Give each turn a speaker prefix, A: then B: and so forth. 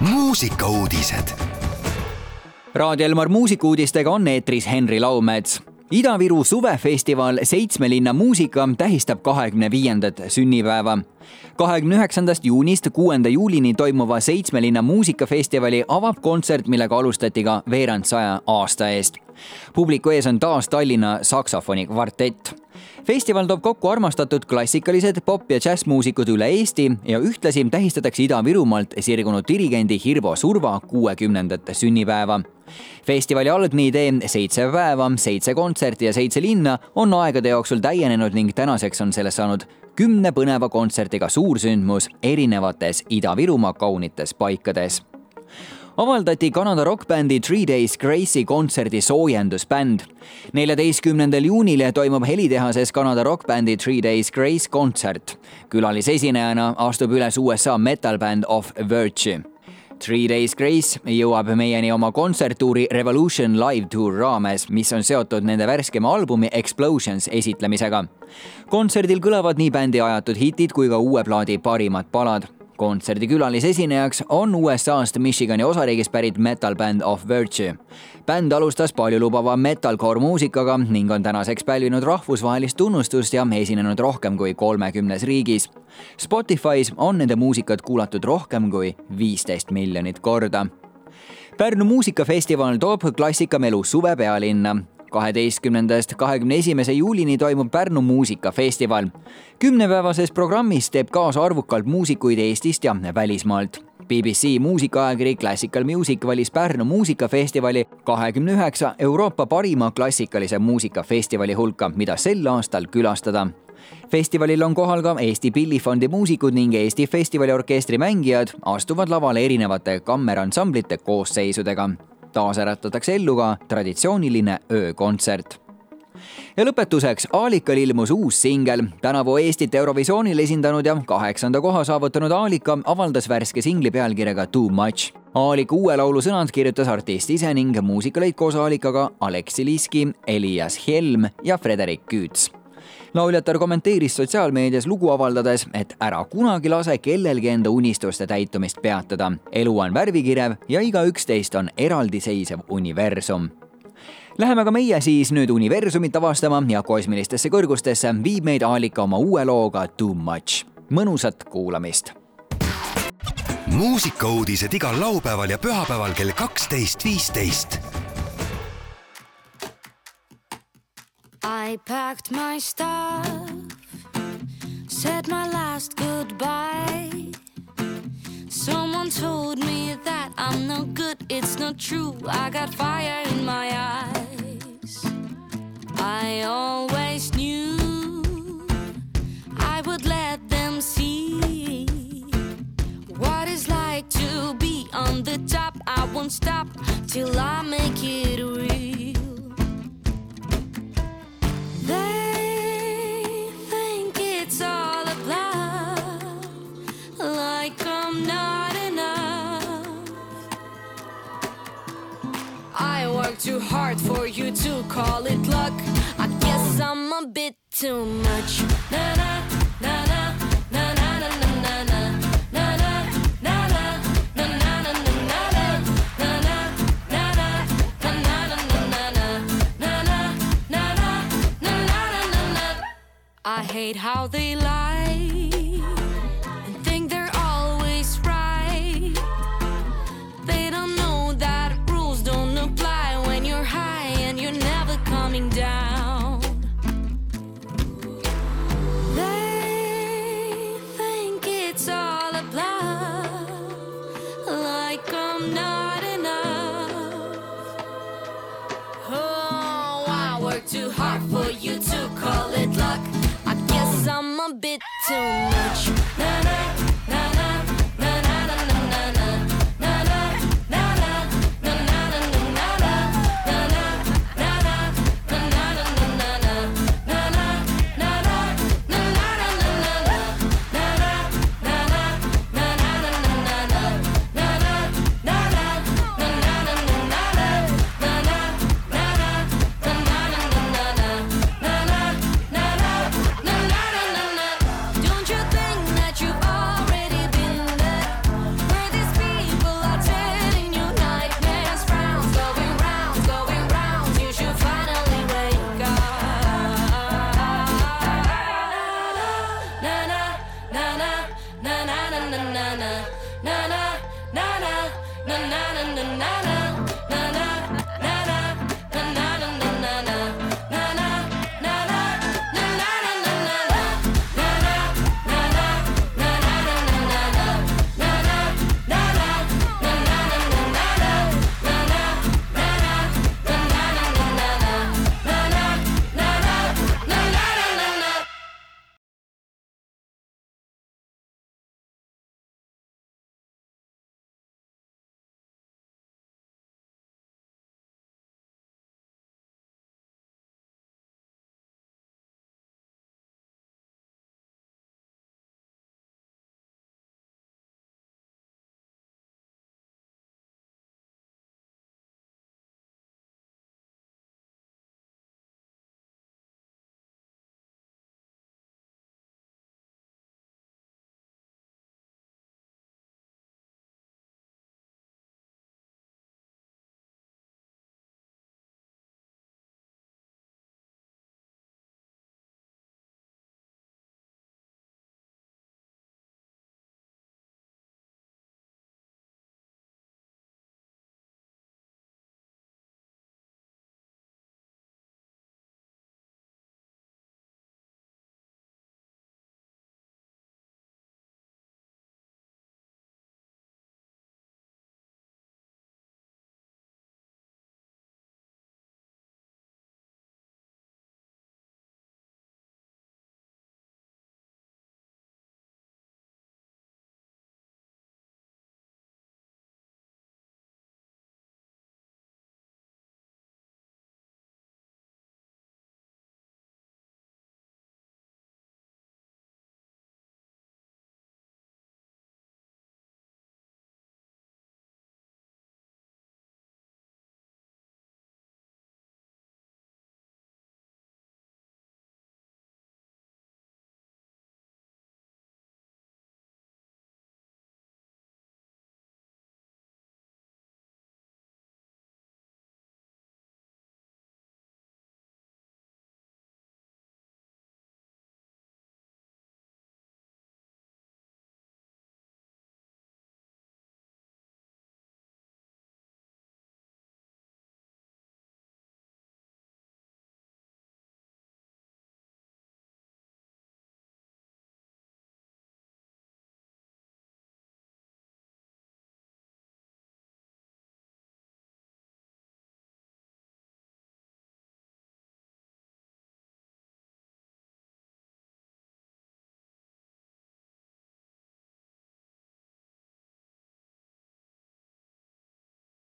A: muusikauudised.
B: Raadio Elmar muusikuudistega on eetris Henri Laumets. Ida-Viru suvefestival Seitsme linna muusika tähistab kahekümne viiendat sünnipäeva. Kahekümne üheksandast juunist kuuenda juulini toimuva Seitsme linna muusikafestivali avab kontsert, millega alustati ka veerand saja aasta eest. publiku ees on taas Tallinna saksofoni kvartett festival toob kokku armastatud klassikalised pop- ja džässmuusikud üle Eesti ja ühtlasi tähistatakse Ida-Virumaalt sirgunud dirigendi Hirvo Surva kuuekümnendat sünnipäeva. festivali algne idee seitse päeva, seitse kontserti ja seitse linna on aegade jooksul täienenud ning tänaseks on sellest saanud kümne põneva kontserdiga suursündmus erinevates Ida-Virumaa kaunites paikades avaldati Kanada rokkbändi Three Days Grace'i kontserdi soojendusbänd. neljateistkümnendal juunil toimub helitehases Kanada rokkbändi Three Days Grace kontsert. külalisesinejana astub üles USA metal-bänd Of Virtue. Three Days Grace jõuab meieni oma kontserttuuri Revolution Live Tour raames, mis on seotud nende värskema albumi Explosions esitlemisega. kontserdil kõlavad nii bändi ajatud hitid kui ka uue plaadi parimad palad kontserdi külalisesinejaks on USA-st Michigani osariigist pärit metal-bänd Of Virtue. bänd alustas paljulubava metalcore muusikaga ning on tänaseks pälvinud rahvusvahelist tunnustust ja esinenud rohkem kui kolmekümnes riigis. Spotify's on nende muusikat kuulatud rohkem kui viisteist miljonit korda Pärnu muusikafestival toob klassikamelu suve pealinna kaheteistkümnendast kahekümne esimese juulini toimub Pärnu muusikafestival. kümnepäevases programmis teeb kaasa arvukalt muusikuid Eestist ja välismaalt. BBC muusikaajakiri Classical Music valis Pärnu muusikafestivali kahekümne üheksa Euroopa parima klassikalise muusikafestivali hulka, mida sel aastal külastada festivalil on kohal ka Eesti Pillifondi muusikud ning Eesti Festivaliorkestri mängijad astuvad lavale erinevate kammeransamblite koosseisudega taas äratatakse ellu ka traditsiooniline öökontsert ja lõpetuseks, Aalikal ilmus uus singel. tänavu Eestit Eurovisioonil esindanud ja kaheksanda koha saavutanud Aalika avaldas värske singli pealkirjaga Too Much. Aalika uue laulu sõnad kirjutas artist ise ning muusika lõid koos Aalikaga Aleksi Liski, Elias Helm ja Frederik Küüts lauljatar kommenteeris sotsiaalmeedias lugu avaldades, et ära kunagi lase kellelgi enda unistuste täitumist peatada. elu on värvikirev ja igaüks teist on eraldiseisev universum Läheme ka meie siis nüüd universumit avastama ja kosmilistesse kõrgustesse viib meid Aalika oma uue looga Too Much. mõnusat kuulamist.
A: muusikauudised igal laupäeval ja pühapäeval kell kaksteist, viisteist
C: I packed my stuff, said my last goodbye. Someone told me that I'm no good, it's not true. I got fire in my eyes. Call it luck. I guess I'm a bit too much. Na na na na na na na na na. I hate how they lie. bit too much.